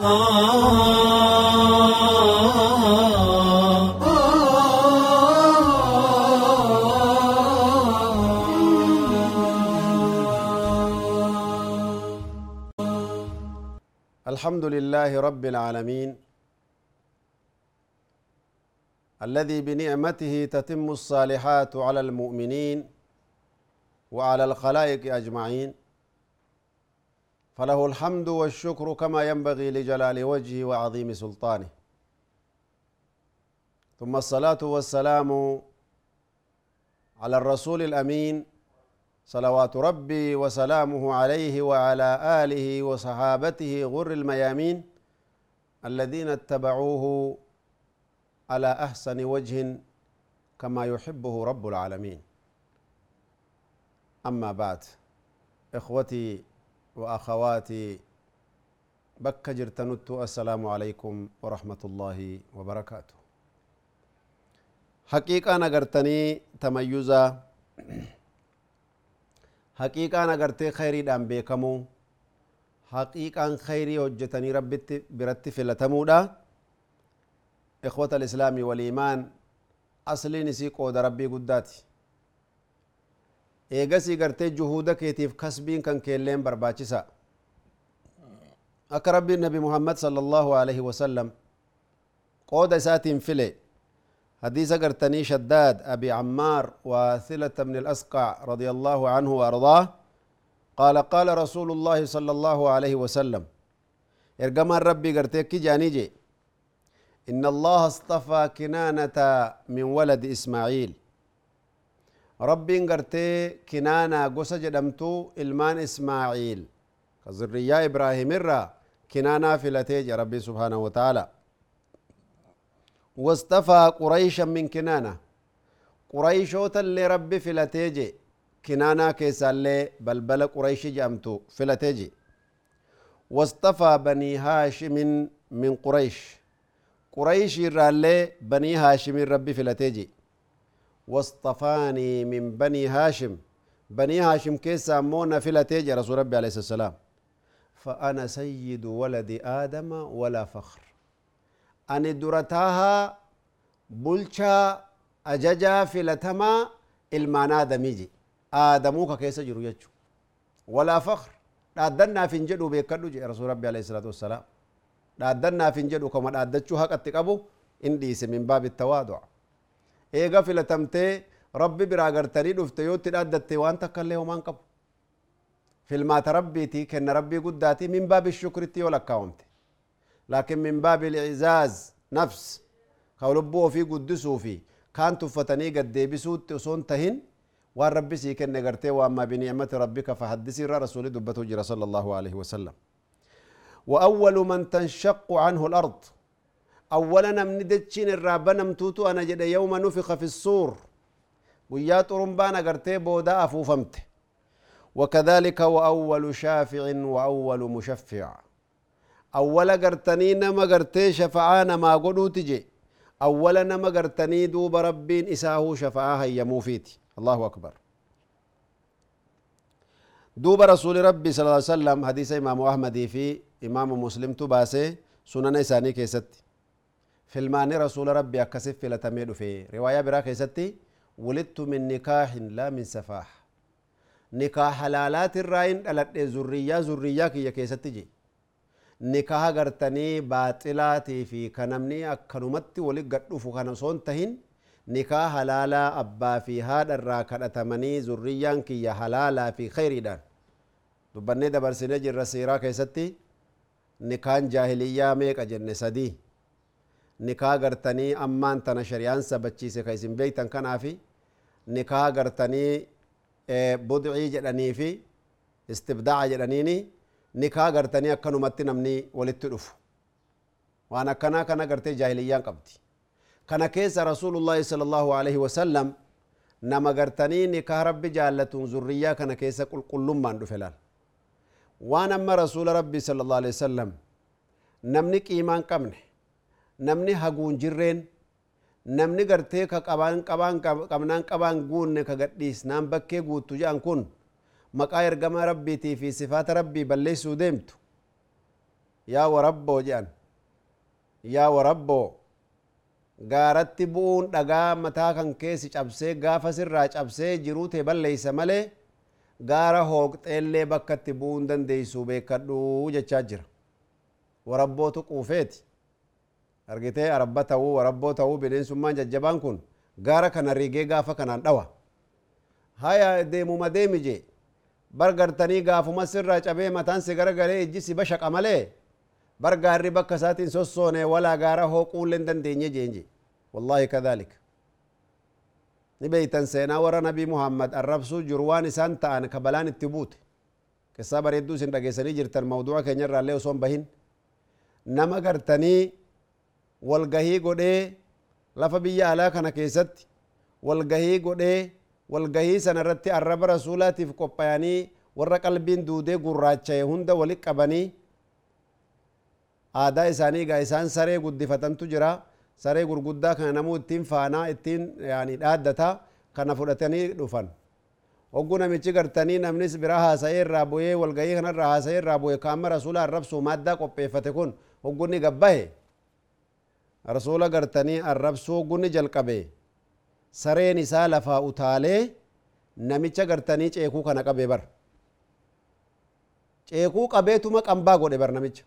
الحمد لله رب العالمين الذي بنعمته تتم الصالحات على المؤمنين وعلى الخلائق أجمعين. فله الحمد والشكر كما ينبغي لجلال وجهه وعظيم سلطانه. ثم الصلاة والسلام على الرسول الأمين صلوات ربي وسلامه عليه وعلى آله وصحابته غر الميامين الذين اتبعوه على أحسن وجه كما يحبه رب العالمين. أما بعد إخوتي وأخواتي بك جرتنت السلام عليكم ورحمة الله وبركاته. حقيقة نغرتني تميزا. حقيقة نغرتي خيري دام بيكمو. حقيقة خيري وجتني ربتي برتف لتمودا. إخوة الإسلام والإيمان أصلي نسيق ربي قداتي. Eegasii gartee juhuuda keetiif kasbiin kan keelleen barbaachisa. Akka rabbiin nabi muhammad sala alaihi wasallam qooda isaatiin file. حديث قرتني شداد أبي عمار وثلة بن الأسقع رضي الله عنه وأرضاه قال قال رسول الله صلى الله عليه وسلم إرقما ربي قرتك جانيجي إن الله اصطفى كنانة من ولد إسماعيل ربي قرتي كنانة قصة جدمتو إلمان إسماعيل. كذرية إبراهيم الرا كنانة فلتيج ربي سبحانه وتعالى. واصطفى قريشا من كنانة قريشوتا اللي ربي فلتيجي كنانة كيسا اللي بلبل قريش جامتو فلتيجي واصطفى بني هاشم من قريش. قريش اللي بني هاشم ربي فلتيجي واصطفاني من بني هاشم. بني هاشم كيسا مونا في لتيجة رسول ربي عليه السلام فأنا سيد ولد آدم ولا فخر. أنا درتاها بلشا أججا في لتما إلمانا دميجي. آدموك كيسا جرو ولا فخر. دادنا في انجدو بيكدو جي رسول ربي عليه الصلاة والسلام. دادنا في انجدو كما دادتشو هكا تقبو اندي من باب التواضع. هيغا في لتمتي ربي براغر تري دفت يوت تدادت وان تكلي ومان قب في المات ربي تي كن ربي قداتي من باب الشكر تي ولا كاومتي لكن من باب الإعزاز نفس كولبو في قدس وفي كان تفتني قد دي بسوت وصون تهين وان ربي سي كن نغرتي واما بنعمة ربك فحدثي را رسول دبته جرى صلى الله عليه وسلم وأول من تنشق عنه الأرض أولا نم ندتشين الرابة نم توتو أنا جدا يوم نفخ في الصور ويا ترمبان أغرتي بودا أفوفمت. وكذلك وأول شافع وأول مشفع. أولا غرتني نما غرتي شفعان ما قدو تجي. أولا نما غرتني دوب ربين إساه شفعاها يموفيتي الله أكبر. دوب رسول ربي صلى الله عليه وسلم حديث إمام أحمد في إمام مسلم تباسي سنن إساني كيستي. Filmaani rasula rabbi akkasif filatamee dhufe riwaayaa biraa keessatti wulittu min nikaahin laa min safaah nikaa halaalaatirraa hin dhaladhe zurriyyaa zurriyyaa kiyya keessatti je nikaha gartanii baaxilaatii fi ka namni akkanumatti wali gadhufu kana osoon tahin nikaa halaalaa abbaa fi haadha irraa kadhatamanii zurriyyaan kiyya halaalaa fi khayriidhaan dubbannee dabarsine jirra siiraa keessatti nikaan jaahiliyyaa meeqa jenne sadii nikaa gartanii ammaan tana shari'aan sabachiise ka isin beektan kanaafi nikaa gartanii budcii jedhanii fi istibdaaca jedhaniini nikaa gartanii akkanumatti namni walitti dhufu waan akkanaa kana gartee jaahiliyyaan qabdi kana keessa rasuulullaahi sala allahu alaihi wasallam nama gartanii nikaa rabbi jaallatuun zurriyyaa kana keessa qulqullummaan dhufe laal waan amma rasuula rabbi sala allahu alaihi wasallam namni qiimaan qabne namni haguun jirreen namni gartee ka qabaan qabaan qabnaan qabaan guunne ka gadhiisnaan bakkee guuttu jedhan kun maqaa ergama rabbiitii fi sifaata rabbii balleessuu deemtu yaa warabboo jedhan yaa warabboo gaaratti bu'uun dhagaa mataa kan keessi cabsee gaafa sirraa cabsee jiruu tee balleeysa malee gaara hooqxeellee bakka itti bu'uu dandeeysu beekadhu jechaa jira warabbootu quufeeti argitee arabba ta'uu warabboo ta'uu bineensummaan jajjabaan kun gaara kana rigee gaafa kanaan dhawa haya deemuma deemi je bar gartanii gaafuma sirraa cabee mataan si garagalee ijji si bashaqa malee bar gaarri bakka isaatiin sossoone walaa gaara hooquullee hin dandeenye jeenje wallaahi kadhalik ni beeytan seenaa warra nabii muhammad arrabsuu jiru waan isaan ta'an ka balaan itti buute qissaa bareedduu isin dhageessanii jirtan mawduuca keenya irraallee osoo hin bahin nama gartanii والغهي قده لفا بيا على كان كيست والغهي قده والغهي سنرتي الرب رسولاتي في قبياني ورق قلبين دوده قراجة هند ولك أبني آداء ساني غايسان سري قد فتن تجرا سري قر قده كان نمو اتين فانا اتين يعني الادة كان فلتني دفن وقنا مچگر تنی نمنس براها سير رابوه والغهي كان راها سير رابوه كامر رسول الرب سوماد دا قبفتكون وقنا قبهي rasuula gartanii arrabsuu hoggunni jalqabe sareen isaa lafaa utaalee namicha gartanii ceekuu kana qabee bar ceekuu qabeetuma qambaa godhe bar namicha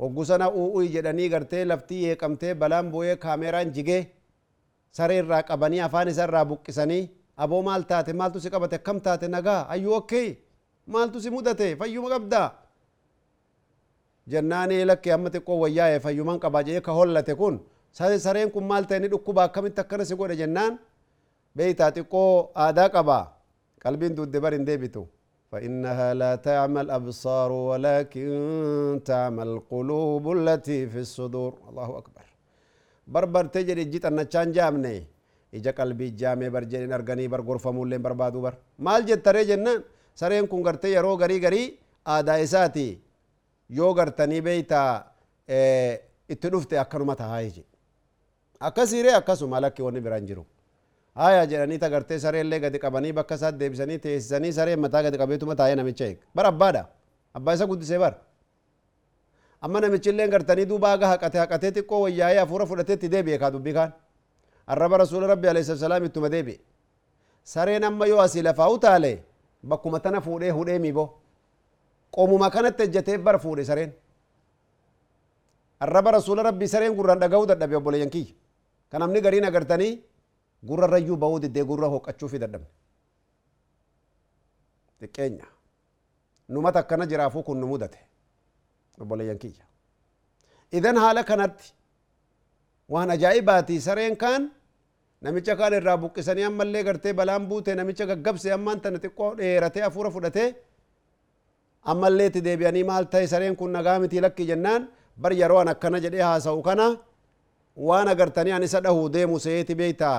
hoggu sana u'uy jedhanii gartee laftii yeeqamtee balaan bu'ee kaameeraan jigee saree irraa qabanii afaan isa irraa buqqisanii aboo maal taate maaltu si qabate akkam taate nagaa ayyuu okkee maaltu si mudate fayyuma qabdaa جنان لك يا امتي قو ويا فيمن قبا جي كهول لتكون سد سرين كم مال تني دكو با كم تكن سي قود جنان بيتا تقو ادا قبا قلبين دود دبرين ديبتو فانها لا تعمل ابصار ولكن تعمل القلوب التي في الصدور الله اكبر بربر تجري جيت ان تشان جامني ايجا قلبي جامي برجين ارغني بر غرفه مولين بربادو بر مال جت ري جنان سرين كون غرتي يرو غري غري ادا yoo gartanii beeyta itti dhufte akkanuma tahaa je akkasiire akkasuma lakki wanni biraan jiru haya jedhanii tagartee sareellee gadi qabanii bakka isaa deebisanii teessisanii saree mataa gadi qabeetuma taa'ee namicha eeg bar abbaadha abbaa isa guddisee bar amma namichillee gartanii duuba aga haqate haqatee xiqqoo wayyaa'ee hafuura fudhatee itti deebi'e kaa dubbii kaan arraba rasuula rabbi alayhi salaam ittuma deebi'e sareen amma yoo asii lafaa utaale bakkuma tana fuudhee hudhee miiboo qomuma kanatti ejjatee bar fuudhe sareen arraba rasuula rabbii sareen gurraan dhaga'uu dadhabe obboleeyyan kiyya kan namni gariin agartanii gurrarrayyuu bahuu diddee gurra hoqqachuu fi dadhabne xiqqeenya numata akkana jiraafuu kun nu mudate obboleeyyan kiyya idan haala kanatti waan ajaa'ibaati sareen kaan namicha kaan irraa buqqisanii ammallee gartee balaan buute namicha gaggabse ammaan tana xiqqoo dheeratee hafuura fudhatee أما اللي تدي مال تاي سرين كن نغامتي لك جنان بر يروان أكنا جدي هاسو كنا وأنا قرتني أني سده دي مسيتي بيتا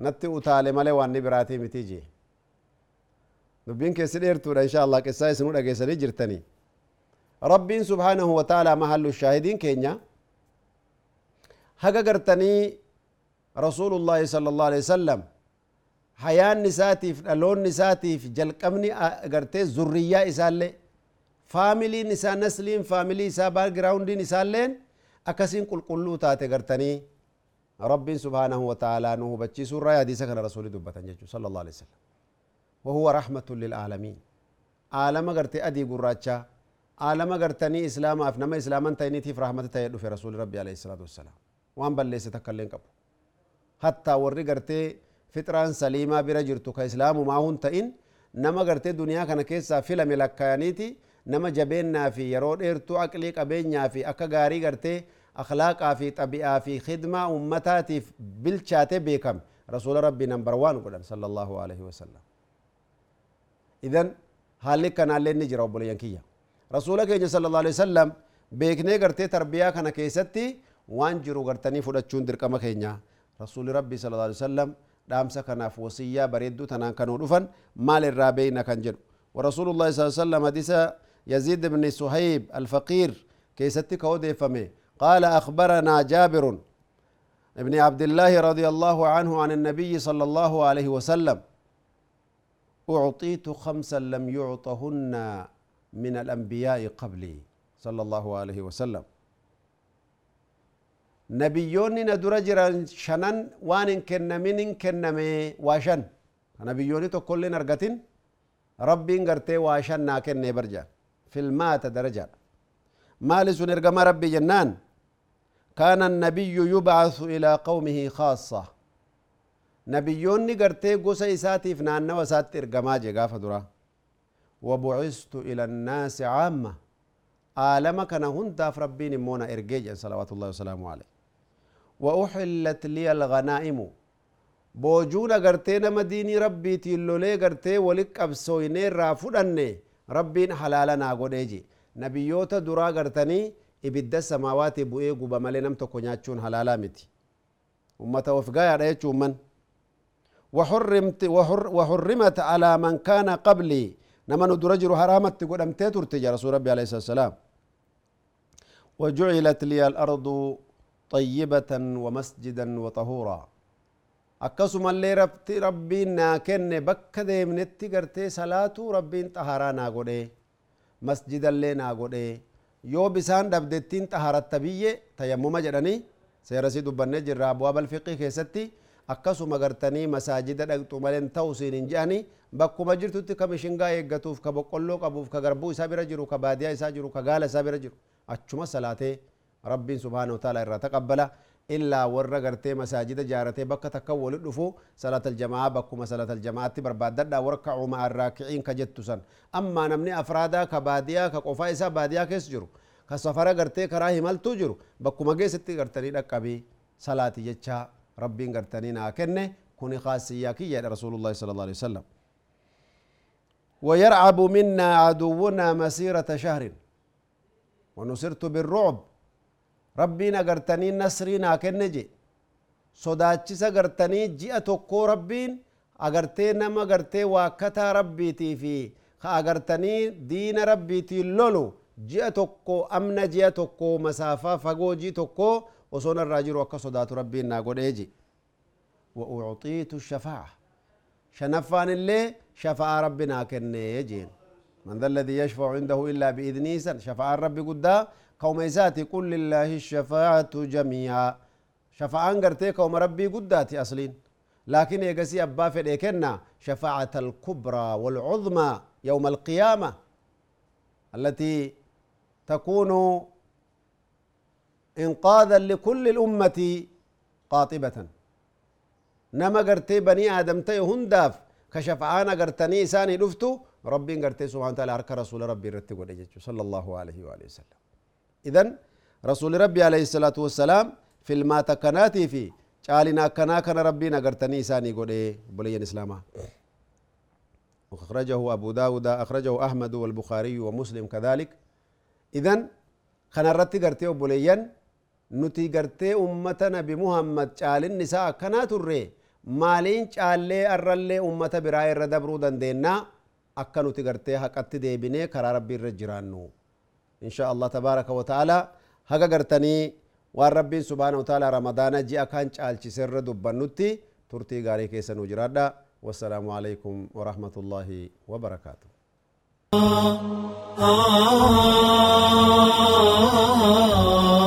نتي أتالي مالي واني براتي متيجي نبين كي سنير إن شاء الله كي سايس نولا جرتني رب سبحانه وتعالى محل الشاهدين كينيا هكا قرتني رسول الله صلى الله عليه وسلم hayaan isaatiif dhaloonni isaatiif jalqabni gartee zurriyyaa isaallee faamiliin isaa nasliin faamilii isaa baagiraawundiin isaalleen akkasiin qulqulluu taate gartanii subhaanahu wa ta'aalaa nu hubachiisuu irraa hadiisa kana rasuuli dubbatan jechuu sala allahu alehi wasallam وهو رحمة للعالمين عالم غرتي أدي قراچا عالم غرتني إسلام أفنما إسلاما تينيتي في رحمة تيدو في رسول ربي عليه الصلاة والسلام وان بل ليس تكلين قبو حتى ورّي فطران سليمة برا جرتو كإسلام ما هون تئن نما غرتي دنيا كان كيسا فيلم لكيانيتي نما جبيننا في يرود إرتو أقلي قبيننا في أكا غاري غرتي أخلاقا في طبيعة في خدمة أمتاتي بالشاتي بيكم رسول ربي نمبر وان قدام صلى الله عليه وسلم kanaallee ni jira obboleeyyan kiyya rasuula keenya sala allahu alaihi wasallam beeknee gartee tarbiyaa kana keessatti waan jiru gartanii fudhachuun dirqama keenya rasuuli rabbii sala allahu alaihi wasallam dhaamsa kanaaf wasiyyaa bareedduu tanaan kanuu dhufan maal irraa beeyna kan jedhu. ورسول الله صلى الله عليه وسلم حديث يزيد بن سهيب الفقير كيستي كودي فمي قال أخبرنا جابر ابن عبد الله رضي الله عنه عن النبي صلى الله عليه وسلم أعطيت خمسا لم يعطهن من الأنبياء قبلي صلى الله عليه وسلم نبيوني ندرا جرا شنان وان ان كن من ان كن واشن. نبيوني تو كل نرغتين ربي ان غرتي واشن ناكن نبرجا. في المات درجة مال سن ما ربي جنان. كان النبي يبعث إلى قومه خاصة. نبيوني غرتي قوسى إساتي فنان وساتي ارغما جيغا فدرا. وبعثت إلى الناس عامة. عالمك نهنتا فربيني مونا ارجيجا صلوات الله وسلامه عليه. وأحلت لي الغنائم. بوجونا غرتي نما ديني ربي تيلولي غرتي ولك أبسويني رافودني. ربين حلالا ناغوديجي نبيوتا درا غرتني. ibidda samaawaati bu'ee guba malee nam tokko nyaachuun halaalaa miti ummata of gayaadha jechuumman وحرمت على من كان قبلي. نما ندر جرو حرامت قدمتي ترتي يا رسول ربي عليه الصلاة والسلام. وجعلت لي الأرض طيبة ومسجدا وطهورا akkasuma illee rabti rabbiin naa kenne bakka deemnetti gartee salaatu rabbiin xaharaa naa godhe masjidallee naa godhe yoo bisaan dhabdettiin xaharatta biyye tayammuma jedhanii seerasii dubbannee jirra abu'aa balfiqii keessatti akkasuma gartanii masaajida dhaqxu malen ta'u siin hin je'anii bakkuma jirtutti ka mishingaa eeggatuuf ka boqqolloo qabuuf ka garbuu isaa bira jiru ka baadiyaa isaa jiru ka gaala isaa bira jiru achuma salaatee ربي سبحانه وتعالى تقبل إلا ورّا غرتي مساجد جارتي بكا تكول لفو صلاة الجماعة بكو صلاة الجماعة برباد دردا وركعوا مع الراكعين كجدتو سن أما نمني أفرادا كباديا كقفايسا باديا كسجر كسفرة غرتي كراهي مال توجرو بكو مجيستي غرتني لكبي صلاة يتشا ربي غرتني ناكنة كوني خاصية كي رسول الله صلى الله عليه وسلم ويرعب منا عدونا مسيرة شهر ونصرت بالرعب ربنا قرتني نصرنا كنجي sodaachisa gartanii ji'a tokkoo rabbiin agartee nama gartee waakkataa rabbiitii fi ka agartanii diina rabbiitiin lolu ji'a tokko amna ji'a tokko masaafaa fagoo jii tokko osoo narraa jiru akka sodaatu rabbiin naa godheeji wa ucxiitu shafaaca shanaffaan illee شفاعة ربنا كن يجين من ذا الذي يشفع عنده إلا بإذنه شفاعة ربي قد كوم يساتي قل لله الشفاعة جميعا. شفاعة قرتي كوم ربي قداتي أصلين. لكن يقسي أبا في الإكنة شفاعة الكبرى والعظمى يوم القيامة التي تكون إنقاذا لكل الأمة قاطبة. نما قرتي بني آدم تي هنداف كشفعان قرتني إساني دفتو ربي قرتي سبحانه وتعالى أرك رسول ربي رتي صلى الله عليه وآله وسلم. إذن رسول ربي عليه الصلاة والسلام في المات كناتي في قالنا كنا كان ربي نقرتني إساني قد بلي الإسلام أخرجه أبو داود أخرجه أحمد والبخاري ومسلم كذلك. إذن كان رتي قرتي بليا نتي قرتي أمتنا بمحمد قال النساء كنات الرئي maaliin caallee arrallee ummata biraa irra dabruu dandeennaa akka nuti إن شاء الله تبارك وتعالى هكا قرتني وان ربي سبحانه وتعالى رمضان جي أكان شالش سر دبنوتي ترتي غاري كيسا نجرادا والسلام عليكم ورحمة الله وبركاته ah, ah, ah, ah, ah, ah.